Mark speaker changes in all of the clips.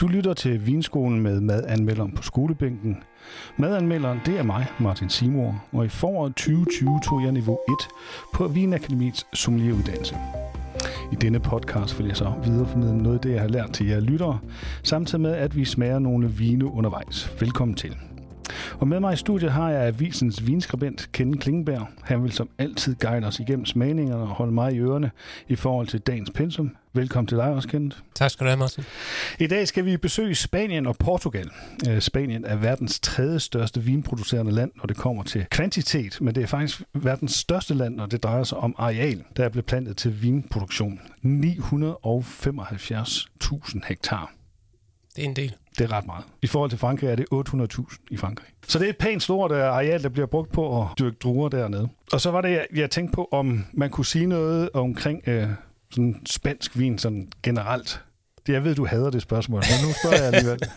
Speaker 1: Du lytter til Vinskolen med madanmelderen på skolebænken. Madanmelderen, det er mig, Martin Simor, og i foråret 2020 tog jeg niveau 1 på Vinakademiets sommelieruddannelse. I denne podcast vil jeg så videreformidle noget af det, jeg har lært til jer lyttere, samtidig med, at vi smager nogle vine undervejs. Velkommen til. Og med mig i studiet har jeg avisens vinskribent Ken Klingberg. Han vil som altid guide os igennem smagningerne og holde mig i ørerne i forhold til dagens pensum. Velkommen til dig også, Kent.
Speaker 2: Tak skal du have, Martin.
Speaker 1: I dag skal vi besøge Spanien og Portugal. Øh, Spanien er verdens tredje største vinproducerende land, når det kommer til kvantitet, men det er faktisk verdens største land, når det drejer sig om areal, der er blevet plantet til vinproduktion. 975.000 hektar.
Speaker 2: Det er en del.
Speaker 1: Det er ret meget. I forhold til Frankrig er det 800.000 i Frankrig. Så det er et pænt stort øh, areal, der bliver brugt på at dyrke druer dernede. Og så var det, jeg, jeg tænkte på, om man kunne sige noget omkring øh, sådan spansk vin sådan generelt. Det, jeg ved, du hader det spørgsmål, men nu spørger jeg alligevel.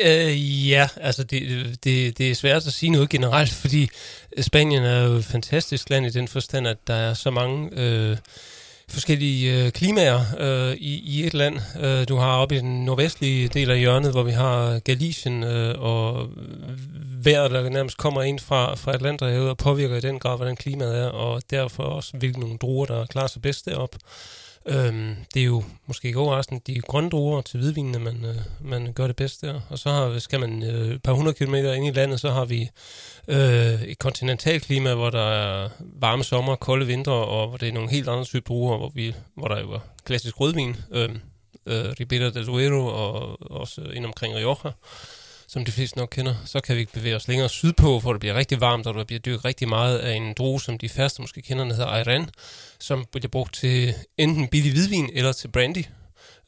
Speaker 2: Øh, ja, altså det, det, det er svært at sige noget generelt, fordi Spanien er jo et fantastisk land i den forstand, at der er så mange øh, forskellige øh, klimaer øh, i, i et land. Øh, du har oppe i den nordvestlige del af hjørnet, hvor vi har Galicien øh, og vejret, der nærmest kommer ind fra, fra Atlanterhavet og påvirker i den grad, hvordan klimaet er, og derfor også hvilke nogle druer, der klarer sig bedst deroppe. Øhm, det er jo måske ikke overraskende de grønne druer til hvidvinene, man, øh, man gør det bedst der. Og så har, skal man øh, et par hundrede kilometer ind i landet, så har vi øh, et kontinentalklima, hvor der er varme sommer, kolde vintre, og hvor det er nogle helt andre typer druer, hvor, vi, hvor der jo er klassisk rødvin, øhm, øh, øh, Ribera del Duero og også ind omkring Rioja som de fleste nok kender, så kan vi bevæge os længere sydpå, hvor det bliver rigtig varmt, og der bliver dyrket rigtig meget af en drue, som de færreste måske kender, der hedder Ayran, som bliver brugt til enten billig hvidvin eller til brandy.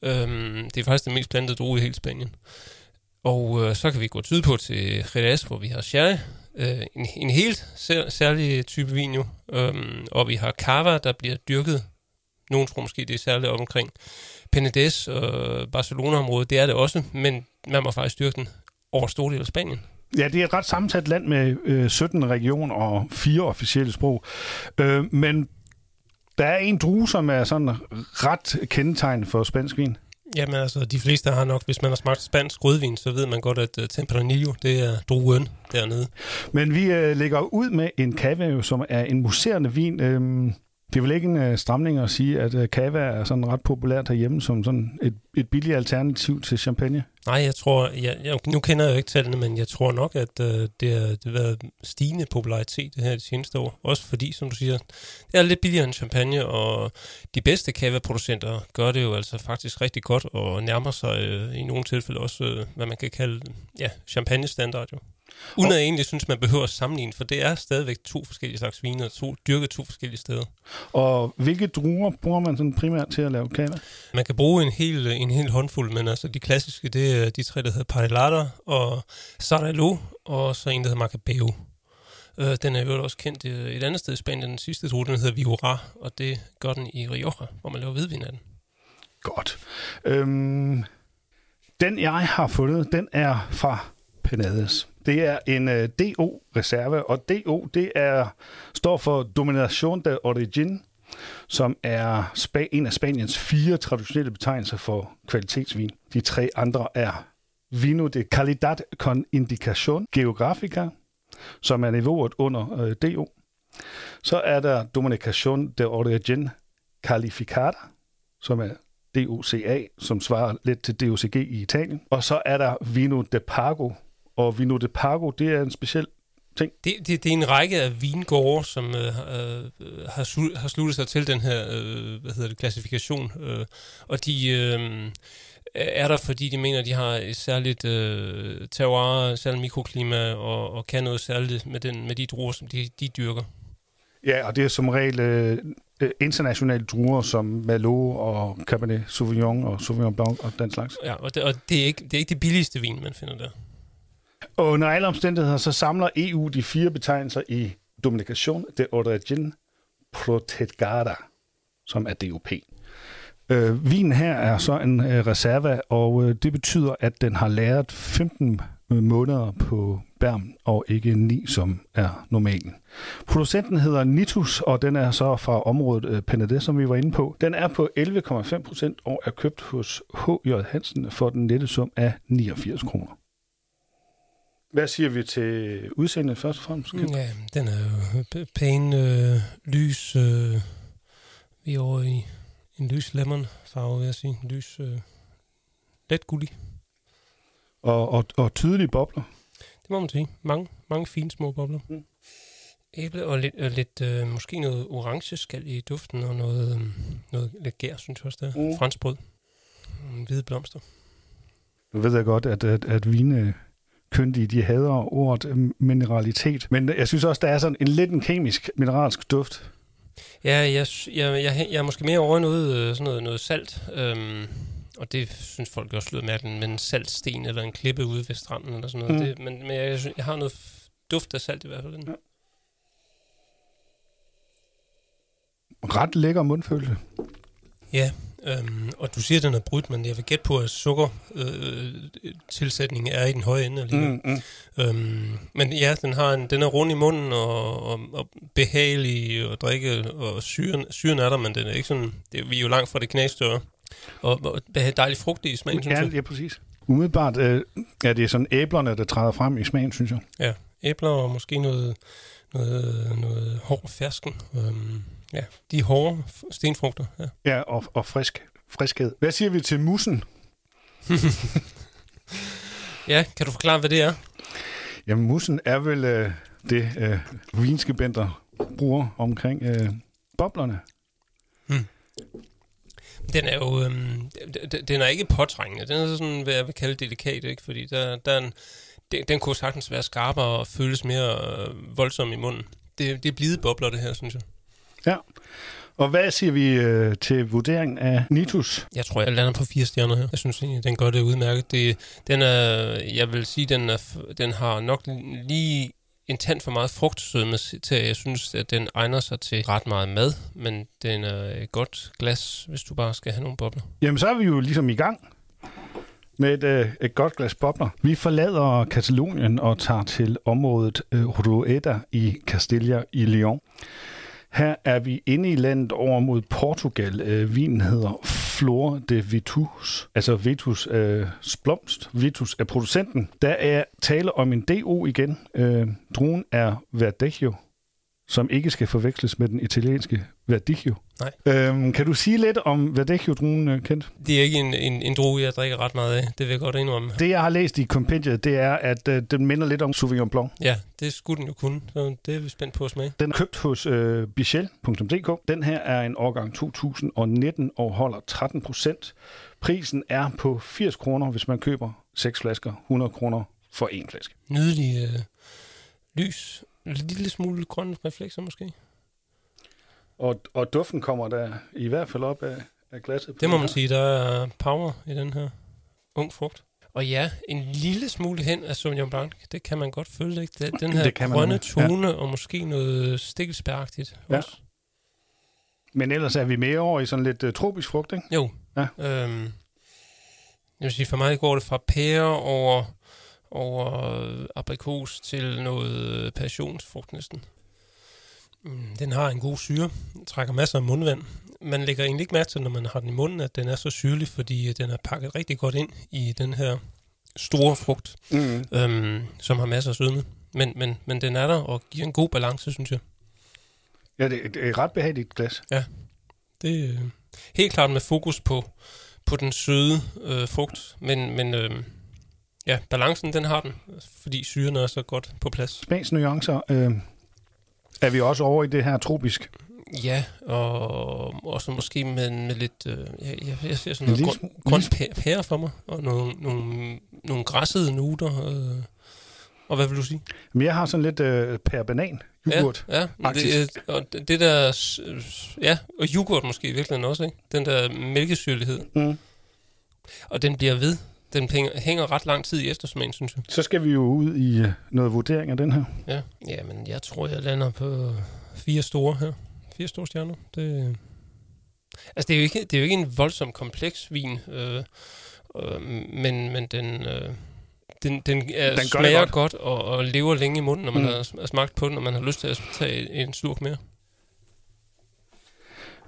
Speaker 2: Øhm, det er faktisk den mest plantede drue i hele Spanien. Og øh, så kan vi gå sydpå til Jerez, hvor vi har sherry, øh, en, en helt sær, særlig type vin jo. Øhm, og vi har cava, der bliver dyrket. Nogen tror måske, det er særligt op omkring Penedès og Barcelona-området. Det er det også, men man må faktisk dyrke den over store dele af Spanien.
Speaker 1: Ja, det er et ret sammensat land med øh, 17 regioner og fire officielle sprog. Øh, men der er en drue, som er sådan ret kendetegn for spansk vin.
Speaker 2: Jamen altså, de fleste har nok, hvis man har smagt spansk rødvin, så ved man godt, at uh, Tempranillo, det er druen dernede.
Speaker 1: Men vi uh, lægger ud med en cava, som er en muserende vin. Øhm, det er vel ikke en øh, stramning at sige, at øh, cava er sådan ret populært herhjemme som sådan et, et billigt alternativ til champagne?
Speaker 2: Nej, jeg tror, jeg, jeg, nu kender jeg jo ikke tallene, men jeg tror nok, at øh, det, har, det har været stigende popularitet det her de seneste år. Også fordi, som du siger, det er lidt billigere end champagne, og de bedste cava-producenter gør det jo altså faktisk rigtig godt, og nærmer sig øh, i nogle tilfælde også, øh, hvad man kan kalde ja, champagne-standard jo. Uden at jeg egentlig synes, man behøver at sammenligne, for det er stadigvæk to forskellige slags viner, to, dyrket to forskellige steder.
Speaker 1: Og hvilke druer bruger man sådan primært til at lave cava?
Speaker 2: Man kan bruge en hel, en hel håndfuld, men altså de klassiske, det er de tre, der hedder Parellada og Saralo, og så en, der hedder Macabeo. Øh, den er jo også kendt et andet sted i Spanien. Den sidste drue, den hedder Viura, og det gør den i Rioja, hvor man laver hvidvin af den.
Speaker 1: Godt. Øhm, den, jeg har fundet, den er fra Penades. Det er en uh, øh, DO-reserve, og DO det er, står for Domination de Origin, som er spa- en af Spaniens fire traditionelle betegnelser for kvalitetsvin. De tre andre er Vino de Calidad con Indicación Geográfica, som er niveauet under uh, øh, DO. Så er der Dominación de Origin Calificada, som er DOCA, som svarer lidt til DOCG i Italien. Og så er der Vino de Pago, og Vino de Pago, det er en speciel ting.
Speaker 2: Det, det, det er en række af vingårde, som øh, øh, har, slu, har sluttet sig til den her øh, hvad hedder det, klassifikation. Øh, og de øh, er der, fordi de mener, at de har et særligt øh, terroir, særligt mikroklima, og, og kan noget særligt med, den, med de druer, som de, de dyrker.
Speaker 1: Ja, og det er som regel øh, internationale druer som Malo og Cabernet Sauvignon og Sauvignon Blanc og den slags.
Speaker 2: Ja, og det, og det, er, ikke, det er ikke det billigste vin, man finder der.
Speaker 1: Og under alle omstændigheder, så samler EU de fire betegnelser i Dominikation de Origin Protegada, som er DOP. Øh, vinen her er så en øh, reserva, og øh, det betyder, at den har læret 15 øh, måneder på bærm, og ikke 9, som er normalen. Producenten hedder Nitus, og den er så fra området øh, Penede, som vi var inde på. Den er på 11,5 procent og er købt hos H.J. Hansen for den nette sum af 89 kroner. Hvad siger vi til udseendet først og fremmest?
Speaker 2: Ja, den er jo pæn øh, lys. Øh, vi er over i en lys lemon farve, vil jeg sige. Lys, øh, let gullig.
Speaker 1: Og, og, og tydelige bobler.
Speaker 2: Det må man sige. Mange, mange fine små bobler.
Speaker 1: Mm.
Speaker 2: Æble og lidt, og lidt øh, måske noget orange skal i duften, og noget, øh, noget lidt gær, synes jeg også, der.
Speaker 1: Mm.
Speaker 2: Mm. Franskbrød. Mm, hvide blomster.
Speaker 1: Nu ved jeg godt, at, at, at vine kyndige, de hader ordet øh, mineralitet. Men jeg synes også, der er sådan en lidt en kemisk mineralsk duft.
Speaker 2: Ja, jeg, jeg, jeg, jeg er måske mere over noget, øh, sådan noget, noget salt. Øhm, og det synes folk også lyder mærkeligt, men en saltsten eller en klippe ude ved stranden eller sådan noget.
Speaker 1: Mm.
Speaker 2: Det, men men jeg, jeg har noget duft af salt i hvert fald.
Speaker 1: Ja. Ret lækker mundfølelse.
Speaker 2: Ja, øhm, og du siger, at den er brudt, men jeg vil gætte på, at sukker øh, tilsætningen er i den høje ende alligevel.
Speaker 1: Mm, mm.
Speaker 2: Øhm, men ja, den, har en, den er rund i munden og, og, og behagelig at drikke, og syren, syren er der, men den er ikke sådan, det, vi er jo langt fra det knæstørre. Og, og dejlig frugtig i smagen, synes
Speaker 1: Ja,
Speaker 2: jeg.
Speaker 1: ja, præcis. Umiddelbart øh, er det sådan æblerne, der træder frem i smagen, synes jeg.
Speaker 2: Ja, æbler og måske noget, noget, noget hård fersken. Øhm, ja, de hårde stenfrugter. Ja.
Speaker 1: Ja, og, og frisk, friskhed. Hvad siger vi til mussen?
Speaker 2: ja, kan du forklare, hvad det er?
Speaker 1: Jamen, mussen er vel øh, det, øh, vinskribenter bruger omkring øh, boblerne.
Speaker 2: Den er jo, øhm, den er ikke påtrængende. Den er sådan, hvad jeg vil kalde delikat, ikke? Fordi der, der er en, den, den kunne sagtens være skarpere og føles mere øh, voldsom i munden. Det, det er blide bobler, det her, synes jeg.
Speaker 1: Ja. Og hvad siger vi øh, til vurderingen af Nitus?
Speaker 2: Jeg tror, jeg lander på fire stjerner her. Jeg synes egentlig, den gør det udmærket. Det, den er, jeg vil sige, den, er, den har nok lige en tand for meget frugtsødme til, at jeg synes, at den egner sig til ret meget mad, men den er et godt glas, hvis du bare skal have nogle bobler.
Speaker 1: Jamen, så er vi jo ligesom i gang med et, øh, et godt glas bobler. Vi forlader Katalonien og tager til området øh, Rueda i Castilla i Leon. Her er vi inde i landet over mod Portugal. Øh, vinen hedder Flor de Vitus, altså Vitus øh, blomst. Vitus er producenten. Der er tale om en DO igen. Øh, druen er Verdejo som ikke skal forveksles med den italienske Verdicchio.
Speaker 2: Nej.
Speaker 1: Øhm, kan du sige lidt om Verdecchio-druen, øh, Kent?
Speaker 2: Det er ikke en, en, en droge, jeg drikker ret meget af. Det vil jeg godt indrømme.
Speaker 1: Det, jeg har læst i kompendiet, det er, at øh, den minder lidt om Sauvignon Blanc.
Speaker 2: Ja, det skulle den jo kunne, så det er vi spændt på at smage.
Speaker 1: Den er købt hos øh, bichel.dk. Den her er en årgang 2019 og holder 13 procent. Prisen er på 80 kroner, hvis man køber 6 flasker. 100 kroner for en flaske.
Speaker 2: Nydelig øh, lys. En lille smule grønne reflekser måske.
Speaker 1: Og, og duften kommer der i hvert fald op af, af glasset.
Speaker 2: Det må man sige, der er power i den her ung frugt. Og ja, en lille smule hen af Sauvignon Blanc, det kan man godt føle, ikke? Det- Den her
Speaker 1: Det kan man
Speaker 2: grønne
Speaker 1: ja.
Speaker 2: tone, og måske noget stikkelsbæragtigt
Speaker 1: Ja.
Speaker 2: også.
Speaker 1: Men ellers er vi mere over i sådan lidt uh, tropisk frugt, ikke?
Speaker 2: Jo.
Speaker 1: Ja.
Speaker 2: Øhm, jeg vil sige, for mig går det fra pære over, over aprikos til noget passionsfrugt næsten. Mm, Den har en god syre, Den trækker masser af mundvand. Man lægger egentlig ikke mærke til, når man har den i munden, at den er så syrlig, fordi øh, den er pakket rigtig godt ind i den her store frugt,
Speaker 1: Mm.
Speaker 2: øhm, som har masser af sødme. Men, men, men den er der og giver en god balance, synes jeg.
Speaker 1: Ja, det, er et ret behageligt glas.
Speaker 2: Det er øh, helt klart med fokus på, på den søde øh, frugt, men, men øh, ja, balancen den har den, fordi syren er så godt på plads.
Speaker 1: Smagsnuancer øh, er vi også over i det her tropisk.
Speaker 2: Ja, og også måske med, med lidt, øh, jeg, jeg, jeg ser sådan noget grøn,
Speaker 1: smule-
Speaker 2: grøn pæ- pære for mig, og nogle, nogle, nogle græssede noter. Øh, og hvad vil du sige?
Speaker 1: Men jeg har sådan lidt øh, per banan yoghurt.
Speaker 2: Ja, ja det, øh, og det der, ja, og yoghurt måske i virkeligheden også, ikke? Den der mælkesyrlighed.
Speaker 1: Mm.
Speaker 2: Og den bliver ved. Den hænger, ret lang tid i eftersmagen, synes jeg.
Speaker 1: Så skal vi jo ud i øh, noget vurdering af den her.
Speaker 2: Ja. Jamen, jeg tror, jeg lander på fire store her. Fire store stjerner. Det, altså, det er, jo ikke, det er jo ikke en voldsom kompleks vin, øh, øh, men, men den, øh, den, den, er,
Speaker 1: Den
Speaker 2: smager
Speaker 1: godt.
Speaker 2: godt, og, og lever længe i munden, når man
Speaker 1: Mm.
Speaker 2: har har smagt på den, og man har lyst til at tage en slurk mere.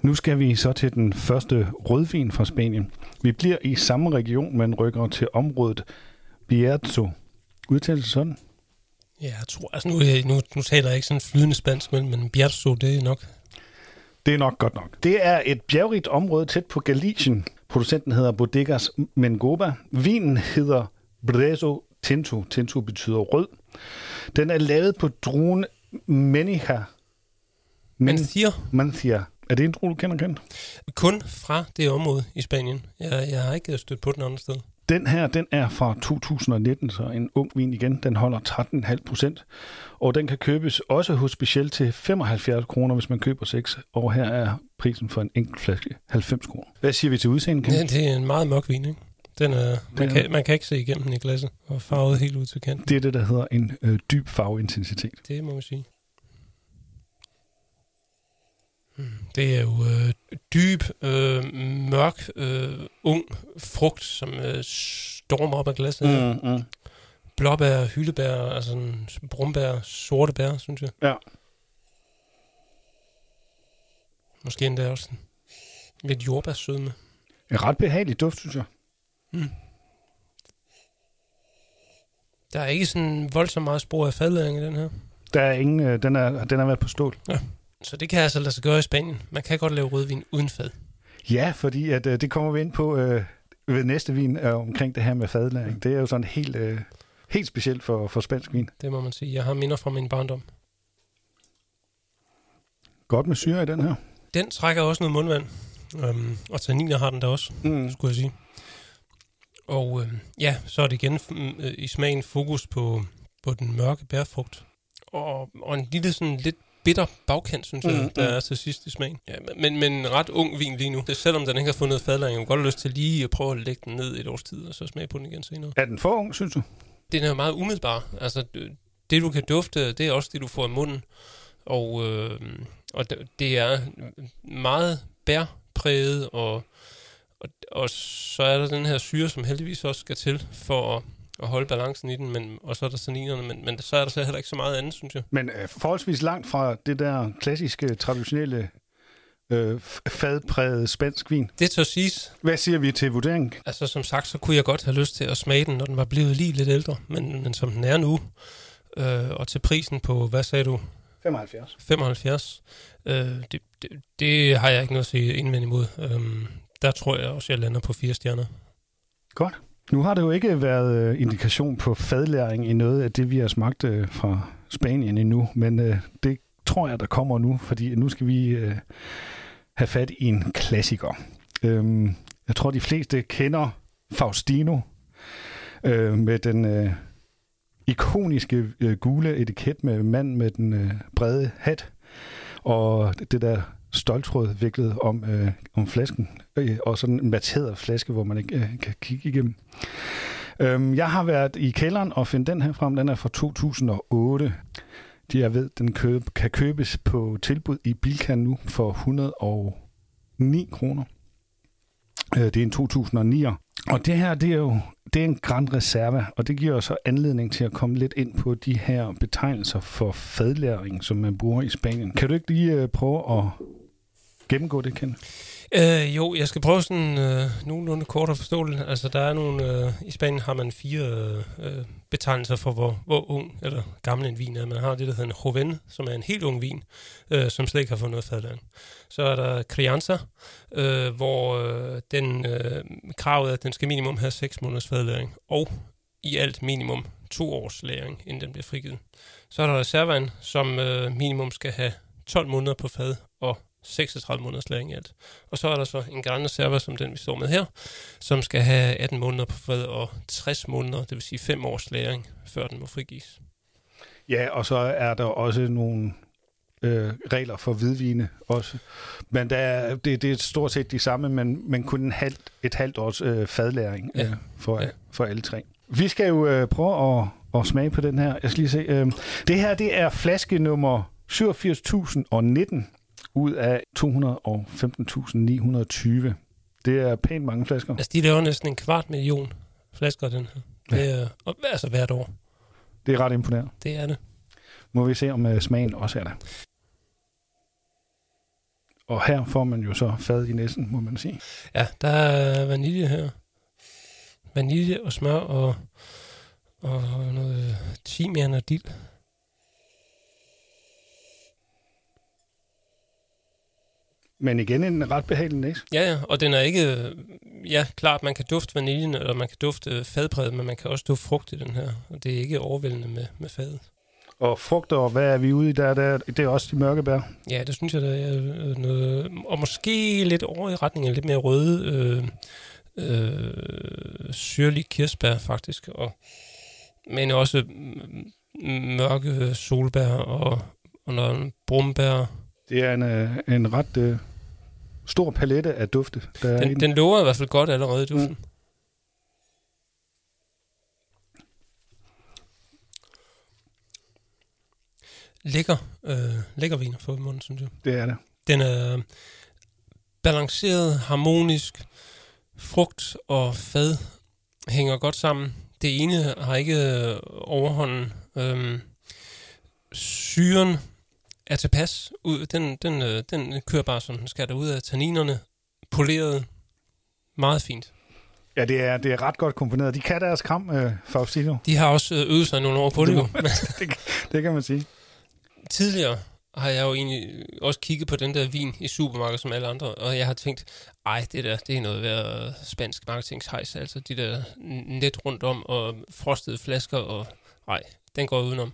Speaker 1: Nu skal vi så til den første rødvin fra Spanien. Vi bliver i samme region, men rykker til området Bierzo. Udtales det sådan?
Speaker 2: Ja, jeg tror, altså nu, nu, nu taler jeg ikke sådan flydende spansk, men, men Bierzo, det er nok.
Speaker 1: Det er nok godt nok. Det er et bjergrigt område tæt på Galicien. Producenten hedder Bodegas Mengoba. Vinen hedder Brezo Tinto. Tinto betyder rød. Den er lavet på druen Menija.
Speaker 2: Men Thier,
Speaker 1: Mancia. Er det en drue, du kender kendt?
Speaker 2: kun fra det område i Spanien. Jeg, jeg har ikke stødt på den andre sted.
Speaker 1: Den her, den er fra 2019, så en ung vin igen. Den holder 13,5 procent. Og den kan købes også hos specielt til 75 kroner, hvis man køber 6. Og her er prisen for en enkelt flaske 90 kroner. Hvad siger vi til udseendet?
Speaker 2: Ja, det er en meget mørk vin, ikke? Den er, man,
Speaker 1: er-
Speaker 2: kan, man kan ikke se igennem den i glasset, og farvet helt ud til kanten.
Speaker 1: Det er det, der hedder en øh, dyb farveintensitet.
Speaker 2: Det må man sige. Hmm, Det er jo øh, dyb, øh, mørk, øh, ung frugt, som øh, stormer op af glasset. Mm.
Speaker 1: mm.
Speaker 2: Blåbær, hyldebær, altså sådan brumbær, sorte bær, synes jeg.
Speaker 1: Ja.
Speaker 2: Måske endda også sådan lidt jordbærsødme.
Speaker 1: En ret behagelig duft, synes jeg.
Speaker 2: Der er ikke sådan voldsomt meget spor af fadlæring i den her.
Speaker 1: Der er ingen, øh, den, er, den er været på stål.
Speaker 2: Så det kan altså lade sig gøre i Spanien. Man kan godt lave rødvin uden fad.
Speaker 1: Ja, fordi at, øh, det kommer vi ind på øh, ved næste vin øh, omkring det her med fadlæring. Det er jo sådan helt, øh, helt specielt for, for spansk vin.
Speaker 2: Det må man sige. Jeg har minder fra min barndom.
Speaker 1: Godt med syre i den her.
Speaker 2: Den trækker også noget mundvand. Øhm, og tanniner har den der også,
Speaker 1: Mm.
Speaker 2: skulle jeg sige. Og øhm, ja, så er det igen mm, øh, i smagen fokus på, på den mørke bærfrugt. Og, og en lille sådan lidt bitter bagkant, synes jeg,
Speaker 1: Mm,
Speaker 2: der
Speaker 1: mm.
Speaker 2: er til sidst i smagen. Ja, men, men en ret ung vin lige nu. Det, selvom den ikke har fundet fadlæring, jeg har godt lyst til lige at prøve at lægge den ned et års tid, og så smage på den igen senere.
Speaker 1: Er den for ung, synes du?
Speaker 2: Den er jo meget umiddelbar. Altså, det du kan dufte, det er også det, du får i munden. Og, øh, og det er meget bærpræget, og, og, og så er der den her syre, som heldigvis også skal til for at, at holde balancen i den, men, og så er der tanninerne, men, men så er der så heller ikke så meget andet, synes jeg.
Speaker 1: Men øh, forholdsvis langt fra det der klassiske, traditionelle øh, f- fadprægede spansk vin.
Speaker 2: Det tør siges.
Speaker 1: Hvad siger vi til vurdering?
Speaker 2: Altså, som sagt, så kunne jeg godt have lyst til at smage den, når den var blevet lige lidt ældre, men, men som den er nu, øh, og til prisen på, hvad sagde du,
Speaker 1: 75.
Speaker 2: 75. Øh, det, det, det har jeg ikke noget at sige indvendt imod. Øhm, der tror jeg også, jeg lander på fire stjerner.
Speaker 1: Godt. Nu har det jo ikke været øh, indikation på fadlæring i noget af det, vi har smagt øh, fra Spanien endnu, men øh, det tror jeg, der kommer nu, fordi nu skal vi øh, have fat i en klassiker. Øhm, jeg tror, de fleste kender Faustino øh, med den øh, ikoniske øh, gule etiket med mand med den øh, brede hat og det der stoltråd viklet om, øh, om flasken, øh, og sådan en materet flaske, hvor man ikke øh, kan kigge igennem. Øhm, jeg har været i kælderen og finde den her frem. Den er fra 2008. De jeg ved, den køb, kan købes på tilbud i Bilka nu for 109 kroner. Øh, det er en 2009'er. Og det her, det er jo det er en Grand Reserve, og det giver så anledning til at komme lidt ind på de her betegnelser for fadlæring, som man bruger i Spanien. Kan du ikke lige øh, prøve at gennemgå det, Ken?
Speaker 2: Øh, jo, jeg skal prøve sådan øh, nogenlunde kort at forstå det. Altså, der er nogle... Øh, I Spanien har man fire øh, øh, betegnelser for, hvor, hvor ung eller gammel en vin er. Man har det, der hedder en joven, som er en helt ung vin, øh, som slet ikke har fået noget fadlæring. Så er der crianza, øh, hvor øh, den øh, kravet er, at den skal minimum have 6 måneders fadlæring, og i alt minimum to års læring, inden den bliver frigivet. Så er der reservaen, som øh, minimum skal have 12 måneder på fad og 36 måneders læring i alt. Og så er der så en Grand Reserva, som den vi står med her, som skal have 18 måneder på fad og 60 måneder, det vil sige 5 års læring, før den må frigives.
Speaker 1: Ja, og så er der også nogle øh, regler for hvidvine også. Men der er, det, det er stort set de samme, men, men kun en halvt, et halvt års øh, fadlæring øh,
Speaker 2: Ja.
Speaker 1: for,
Speaker 2: Ja.
Speaker 1: for alle tre. Vi skal jo øh, prøve at, at smage på den her. Jeg skal lige se. Øh, det her, det er flaske nummer 87.019 ud af 215.920. Det er pænt mange flasker.
Speaker 2: Altså, de laver næsten en kvart million flasker den her. Det er, og, altså hvert år.
Speaker 1: Det er ret imponerende.
Speaker 2: Det er det.
Speaker 1: Må vi se, om uh, smagen også er der. Og her får man jo så fad i næsen, må man sige.
Speaker 2: Ja, der er vanilje her. Vanilje og smør og, og noget timian og dild.
Speaker 1: Men igen en ret behagelig næse.
Speaker 2: Ja, ja, og den er ikke... Ja, klart, man kan dufte vaniljen, eller man kan dufte fadbredet, men man kan også dufte frugt i den her. Og det er ikke overvældende med, med fadet.
Speaker 1: Og frugter, hvad er vi ude i der? der det er også de mørke bær.
Speaker 2: Ja, det synes jeg, der er noget... Og måske lidt over i retning af lidt mere røde, øh, øh, syrlige kirsebær, faktisk. Og, men også mørke solbær og, og noget brumbær.
Speaker 1: Det er en, øh, en ret øh, stor palette af dufte. Der
Speaker 2: den,
Speaker 1: er
Speaker 2: den lover i hvert fald godt allerede duften. Mm. Lækker, øh, lækker vin at få i munden, synes jeg.
Speaker 1: Det er det.
Speaker 2: Den er balanceret, harmonisk, frugt og fad hænger godt sammen. Det ene har ikke overhånden. Øhm, syren er tilpas. Ud, den, den, øh, den kører bare, som den skal ud af tanninerne. Poleret. Meget fint.
Speaker 1: Ja, det er, det er ret godt komponeret. De kan deres kram, øh, Faustino.
Speaker 2: De har også øh, øvet sig nogle år på det.
Speaker 1: det, det kan man sige.
Speaker 2: Tidligere har jeg jo egentlig også kigget på den der vin i supermarkedet som alle andre, og jeg har tænkt, ej, det der, det er noget værd spansk marketingshejs, altså de der net rundt om og frostede flasker, og ej, den går udenom.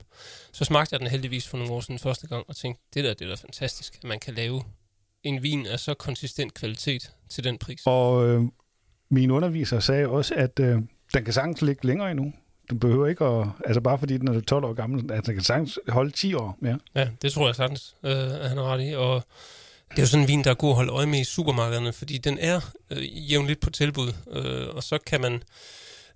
Speaker 2: Så smagte jeg den heldigvis for nogle år siden første gang, og tænkte, det der, det er da fantastisk, at man kan lave en vin af så konsistent kvalitet til den pris.
Speaker 1: Og øh, min underviser sagde også, at øh, den kan sagtens ligge længere endnu. Du behøver ikke at... Altså bare fordi den er 12 år gammel, at den kan sagtens holde 10 år mere.
Speaker 2: Ja, det tror jeg sagtens, øh, at han har ret i. Og det er jo sådan en vin, der er god at holde øje med i supermarkederne, fordi den er øh, jævnligt på tilbud. Øh, og så kan man...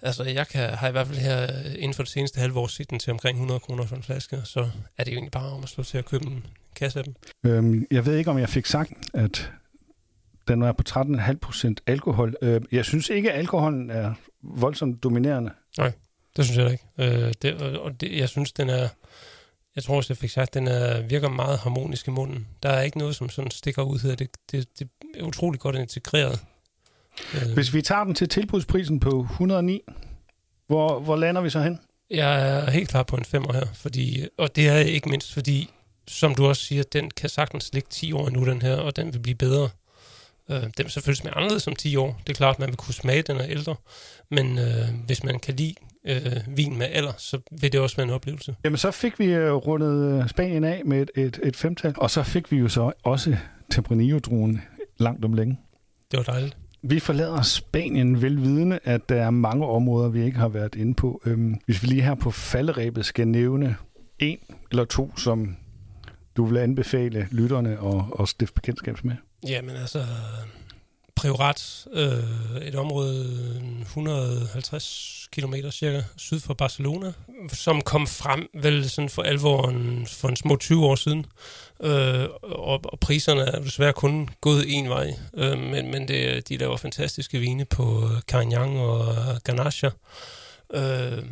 Speaker 2: Altså, jeg kan, har i hvert fald her øh, inden for det seneste halve år set den til omkring 100 kroner for en flaske, så er det jo egentlig bare om at slå til at købe en kasse af dem.
Speaker 1: Øhm, jeg ved ikke, om jeg fik sagt, at den er på 13,5 procent alkohol. Øh, jeg synes ikke, at alkoholen er voldsomt dominerende.
Speaker 2: Nej. Det synes jeg ikke. Øh, det, og det, jeg synes, den er... Jeg tror også, jeg fik sagt, den er, virker meget harmonisk i munden. Der er ikke noget, som sådan stikker ud her. Det, det, det er utrolig godt integreret.
Speaker 1: Øh. Hvis vi tager den til tilbudsprisen på 109, hvor, hvor lander vi så hen?
Speaker 2: Jeg er helt klar på en femmer her, fordi, og det er ikke mindst fordi, som du også siger, den kan sagtens ligge 10 år endnu, den her, og den vil blive bedre. Øh, den vil selvfølgelig smage anderledes som 10 år. Det er klart, at man vil kunne smage, den er ældre. Men øh, hvis man kan lide øh, vin med alder, så vil det også være en oplevelse.
Speaker 1: Jamen, så fik vi øh, rundet øh, Spanien af med et, et, et femtal, og så fik vi jo så også Tempranillo-druen langt om længe.
Speaker 2: Det var dejligt.
Speaker 1: Vi forlader Spanien velvidende, at der er mange områder, vi ikke har været inde på. Øhm, hvis vi lige her på falderæbet skal nævne en eller to, som du vil anbefale lytterne og, og stifte bekendtskab med.
Speaker 2: Jamen altså, Priorat, øh, et område 150 km cirka syd for Barcelona, som kom frem vel sådan for alvor for en små 20 år siden. Øh, og, og priserne er desværre kun gået en vej, øh, men, men det, de laver fantastiske vine på øh, Carignan og øh, Ganache. Øh,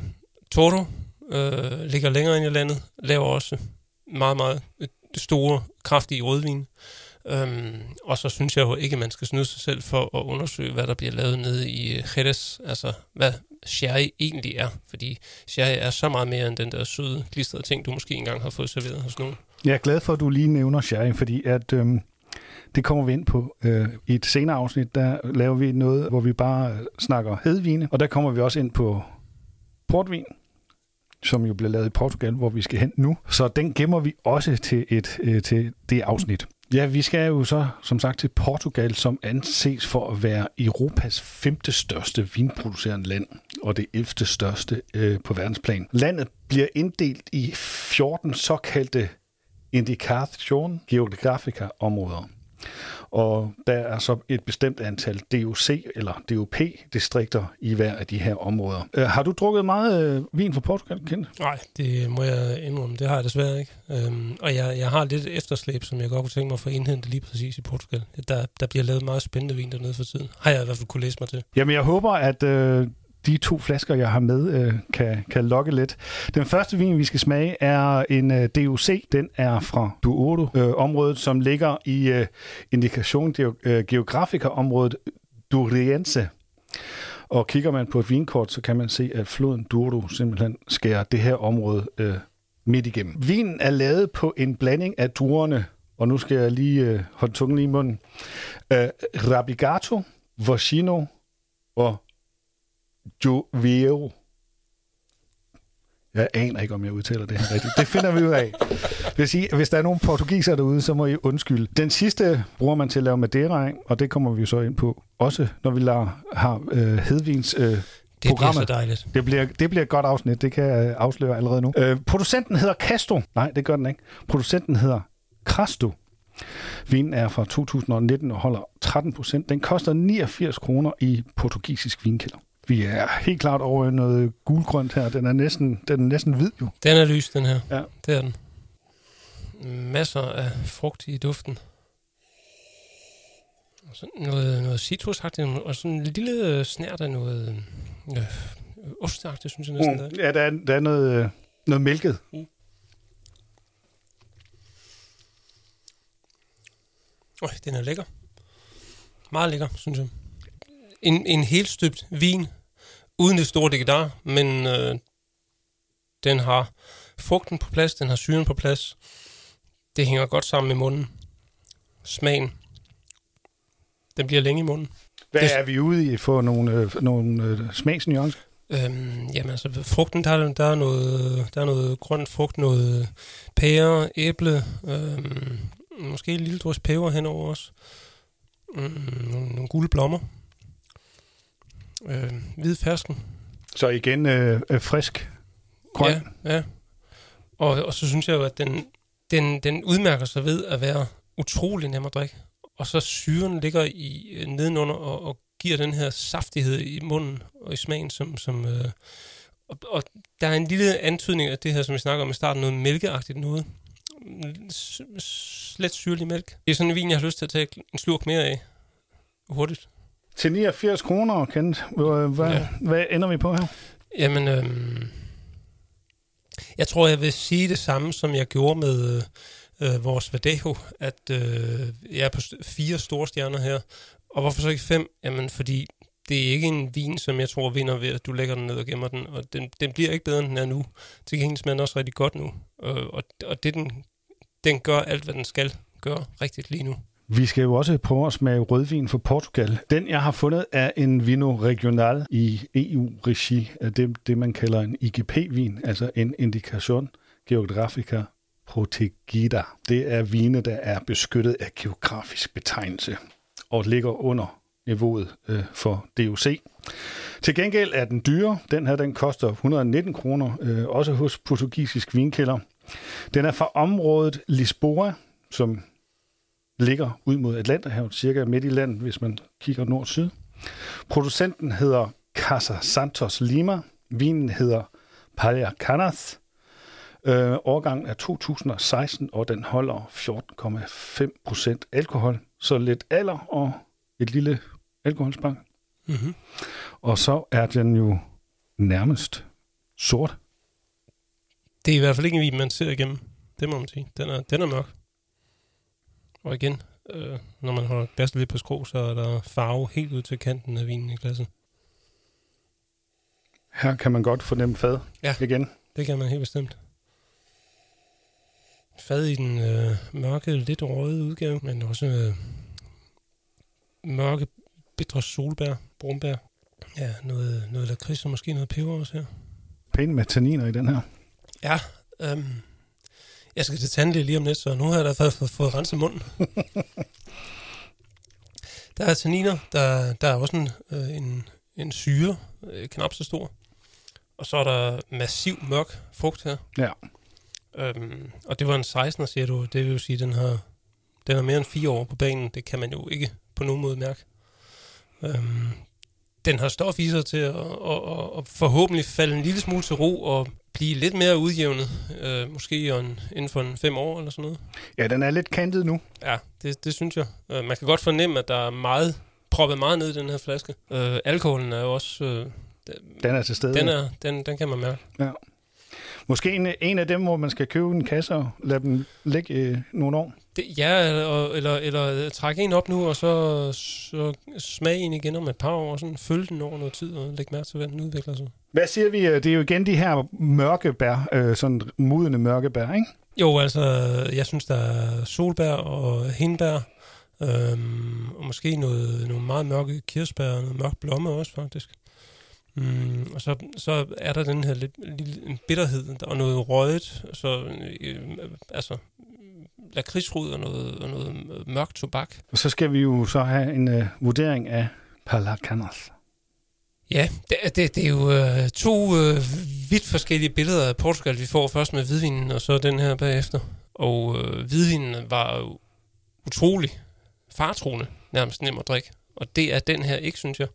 Speaker 2: Toro øh, ligger længere ind i landet, laver også meget, meget øh, store, kraftige rødvin. Øhm, og så synes jeg jo ikke, at man skal snyde sig selv for at undersøge, hvad der bliver lavet nede i øh, Jerez, altså hvad sherry egentlig er. Fordi sherry er så meget mere end den der søde, glistrede ting, du måske engang har fået serveret hos nogen.
Speaker 1: Jeg er glad for, at du lige nævner sherry, fordi at, øhm, det kommer vi ind på øh, i et senere afsnit. Der laver vi noget, hvor vi bare snakker hedvine, og der kommer vi også ind på portvin, som jo bliver lavet i Portugal, hvor vi skal hen nu. Så den gemmer vi også til, et, øh, til det afsnit. Ja, vi skal jo så som sagt til Portugal, som anses for at være Europas femte største vinproducerende land, og det 11. største øh, på verdensplan. Landet bliver inddelt i 14 såkaldte Indication Geografica områder. Og der er så et bestemt antal DOC eller DOP-distrikter i hver af de her områder. Øh, har du drukket meget øh, vin fra Portugal, Kent?
Speaker 2: Nej, det må jeg indrømme. Det har jeg desværre ikke. Øhm, og jeg, jeg har lidt efterslæb, som jeg godt kunne tænke mig at få indhentet lige præcis i Portugal. Der, der bliver lavet meget spændende vin dernede for tiden. Har jeg i hvert fald kunne læse mig til.
Speaker 1: Jamen, jeg håber, at øh, de to flasker, jeg har med, øh, kan, kan lokke lidt. Den første vin, vi skal smage, er en øh, DOC. Den er fra Duodo-området, som ligger i øh, indikation øh, geografiker-området Duriense. Og kigger man på et vinkort, så kan man se, at floden Douro simpelthen skærer det her område øh, midt igennem. Vinen er lavet på en blanding af druerne, og nu skal jeg lige øh, holde tungen lige i munden. Øh, Rabigato, Vocino og Joveo. Jeg aner ikke, om jeg udtaler det her rigtigt. Det finder vi ud af. Det vil sige, hvis der er nogle portugiser derude, så må I undskylde. Den sidste bruger man til at lave madeira, og det kommer vi så ind på. Også når vi lader, har øh, hedvins øh,
Speaker 2: det
Speaker 1: programmet.
Speaker 2: bliver så dejligt.
Speaker 1: Det bliver, det bliver et godt afsnit, det kan jeg afsløre allerede nu. Øh, producenten hedder Castro. Nej, det gør den ikke. Producenten hedder Crasto. Vinen er fra 2019 og holder 13 procent. Den koster 89 kroner i portugisisk vinkælder. Vi er helt klart over noget gulgrønt her. Den er næsten, den er næsten hvid jo.
Speaker 2: Den er lys, den her.
Speaker 1: Ja.
Speaker 2: Det er den. Masser af frugt i duften. Og sådan noget, noget citrusagtigt, og sådan en lille snært af noget øh, ostagtigt, synes jeg næsten. Mm.
Speaker 1: Ja, der er, der er noget, øh, noget mælket.
Speaker 2: Mm. Øj, den er lækker. Meget lækker, synes jeg. En, en helt støbt vin, uden det store digedar, men øh, den har frugten på plads, den har syren på plads. Det hænger godt sammen med munden. Smagen. Den bliver længe i munden.
Speaker 1: Hvad
Speaker 2: Det-
Speaker 1: er vi ude i for nogle, øh, nogle øh, smagsnuancer?
Speaker 2: Øhm, jamen altså, frugten, der er, der, er noget, der er noget grønt frugt, noget pære, æble, øhm, måske en lille drys peber henover også. Mm, nogle, nogle gule blommer. Øh, hvid fersken.
Speaker 1: Så igen øh, øh, frisk grøn.
Speaker 2: Ja, ja. Og, og så synes jeg jo, at den, den, den udmærker sig ved at være utrolig nem at drikke. Og så syren ligger i øh, nedenunder og, og giver den her saftighed i munden og i smagen, som... som øh, og, og der er en lille antydning af det her, som vi snakker om i starten, noget mælkeagtigt noget. S- Slet syrlig mælk. Det er sådan en vin, jeg har lyst til at tage en slurk mere af. Hurtigt.
Speaker 1: Til 89 kroner, Kent. Hvad, hvad,
Speaker 2: Ja.
Speaker 1: hvad ender vi på her?
Speaker 2: Jamen, øhm, jeg tror, jeg vil sige det samme, som jeg gjorde med øh, vores Vadejo, at øh, jeg er på fire store stjerner her. Og hvorfor så ikke fem? Jamen, fordi det er ikke en vin, som jeg tror vinder ved, at du lægger den ned og gemmer den. Og den, den bliver ikke bedre, end den er nu. Til gengæld smager den også rigtig godt nu. Og, og, og det, den, den gør alt, hvad den skal gøre rigtigt lige nu.
Speaker 1: Vi skal jo også prøve at smage rødvin fra Portugal. Den, jeg har fundet, er en Vino Regional i EU-regi det, det, man kalder en IGP-vin, altså en Indication Geografica Protegida. Det er vine, der er beskyttet af geografisk betegnelse og ligger under niveauet øh, for DOC. Til gengæld er den dyre. Den her den koster 119 kroner, øh, også hos portugisisk vinkælder. Den er fra området Lisboa, som ligger ud mod Atlanterhavet, cirka midt i landet, hvis man kigger nord-syd. Producenten hedder Casa Santos Lima. Vinen hedder Palha Canas. Øh, årgangen er 2016, og den holder 14,5 procent alkohol. Så lidt alder og et lille alkoholspang.
Speaker 2: Mm-hmm.
Speaker 1: Og så er den jo nærmest sort.
Speaker 2: Det er i hvert fald ikke en vin, man ser igennem. Det må man sige. Den er, den er mørk. Og igen, øh, når man holder glasset lidt på skrå, så er der farve helt ud til kanten af vinen i glasset.
Speaker 1: Her kan man godt fornemme fad
Speaker 2: Ja.
Speaker 1: igen.
Speaker 2: Det kan man helt bestemt. Fad i den øh, mørke, lidt røde udgave, men også øh, mørke, bitre solbær, brumbær. Ja, noget, noget lakrids og måske noget peber også her.
Speaker 1: Pæne med tanniner i den her.
Speaker 2: Ja, øhm, jeg skal til tandlæge lige om lidt, så nu har jeg da fået, fået, fået renset munden. der er tanniner, der, der er også en, øh, en, en syre, øh, knap så stor. Og så er der massiv mørk frugt her.
Speaker 1: Ja.
Speaker 2: Øhm, og det var en 16'er, siger du. Det vil jo sige, at den har, den har mere end fire år på banen. Det kan man jo ikke på nogen måde mærke. Øhm, den har stof i sig til at, at, at, at forhåbentlig falde en lille smule til ro og blive lidt mere udjævnet. Øh, måske en, inden for en fem år eller sådan noget.
Speaker 1: Ja, den er lidt kantet nu.
Speaker 2: Ja, det, det synes jeg. Øh, man kan godt fornemme, at der er meget proppet meget ned i den her flaske. Øh, alkoholen er jo også... Øh,
Speaker 1: den er til stede.
Speaker 2: Den, er, den, den kan man mærke.
Speaker 1: Ja. Måske en, en af dem, hvor man skal købe en kasse og lade dem ligge øh, nogle år.
Speaker 2: Det, ja, eller, eller, eller trække en op nu, og så, så smage en igen om et par år, og sådan følge den over noget tid, og lægge mærke til, hvordan den udvikler sig.
Speaker 1: Hvad siger vi? Det er jo igen de her mørke bær, øh, sådan modne mørke bær, ikke?
Speaker 2: Jo, altså, jeg synes, der er solbær og hindbær, øhm, og måske noget, nogle meget mørke kirsebær og noget mørk blomme også, faktisk. Mm, og så, så er der den her lidt, lille bitterhed og noget røget, så øh, altså lakridsrod og noget, og noget mørk tobak.
Speaker 1: Og så skal vi jo så have en uh, vurdering af Palacanas.
Speaker 2: Ja, det, det, det er jo øh, to øh, vidt forskellige billeder af Portugal, vi får først med hvidvinen, og så den her bagefter. Og øh, hvidvinen var jo utrolig fartroende, nærmest nem at drikke. Og det er den her ikke, synes jeg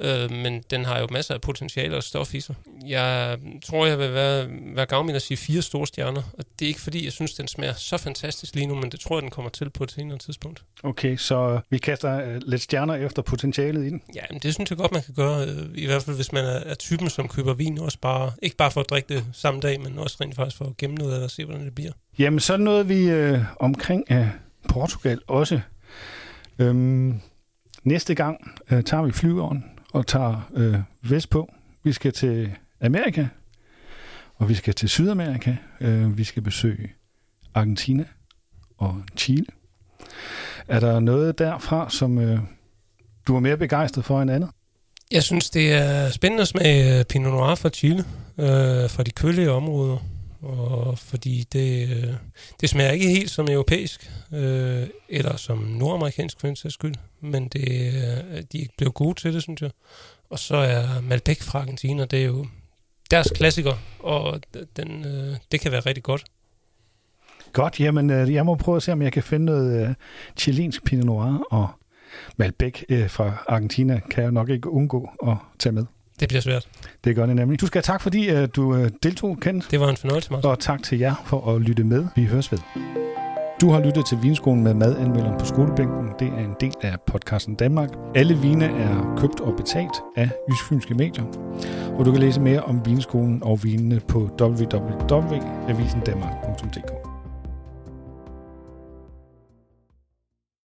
Speaker 2: øh, men den har jo masser af potentiale og stof i sig. Jeg tror, jeg vil være, være gavmild at sige fire store stjerner, og det er ikke fordi, jeg synes, den smager så fantastisk lige nu, men det tror jeg, den kommer til på et senere tidspunkt.
Speaker 1: Okay, så vi kaster øh, lidt stjerner efter potentialet i den?
Speaker 2: Ja, men det synes jeg godt, man kan gøre, øh, i hvert fald hvis man er, er typen, som køber vin, også bare, ikke bare for at drikke det samme dag, men også rent faktisk for at gemme noget af det og se, hvordan det bliver.
Speaker 1: Jamen, så noget vi øh, omkring øh, Portugal også. Øhm, næste gang øh, tager vi flyveren og tager øh, vestpå. Vi skal til Amerika, og vi skal til Sydamerika. Øh, vi skal besøge Argentina og Chile. Er der noget derfra, som øh, du er mere begejstret for end andet?
Speaker 2: Jeg synes, det er spændende at smage øh, Pinot Noir fra Chile, øh, fra de kølige områder. Og fordi det, øh, det smager ikke helt som europæisk, øh, eller som nordamerikansk for en sags skyld, men det, øh, de blevet gode til det, synes jeg. Og så er Malbec fra Argentina, det er jo deres klassiker, og den, øh, det kan være rigtig godt.
Speaker 1: Godt, jamen øh, jeg må prøve at se, om jeg kan finde noget øh, chilensk Pinot Noir, og Malbec øh, fra Argentina kan jeg nok ikke undgå at tage med.
Speaker 2: Det bliver svært.
Speaker 1: Det gør det nemlig. Du skal have tak, fordi uh, du uh, deltog, Kent.
Speaker 2: Det var en fornøjelse, Martin.
Speaker 1: Og tak til jer for at lytte med. Vi høres ved. Du har lyttet til Vinskolen med madanmelderen på skolebænken. Det er en del af podcasten Danmark. Alle vine er købt og betalt af Jysk Medier. Og du kan læse mere om Vinskolen og vinene på www.avisendanmark.dk.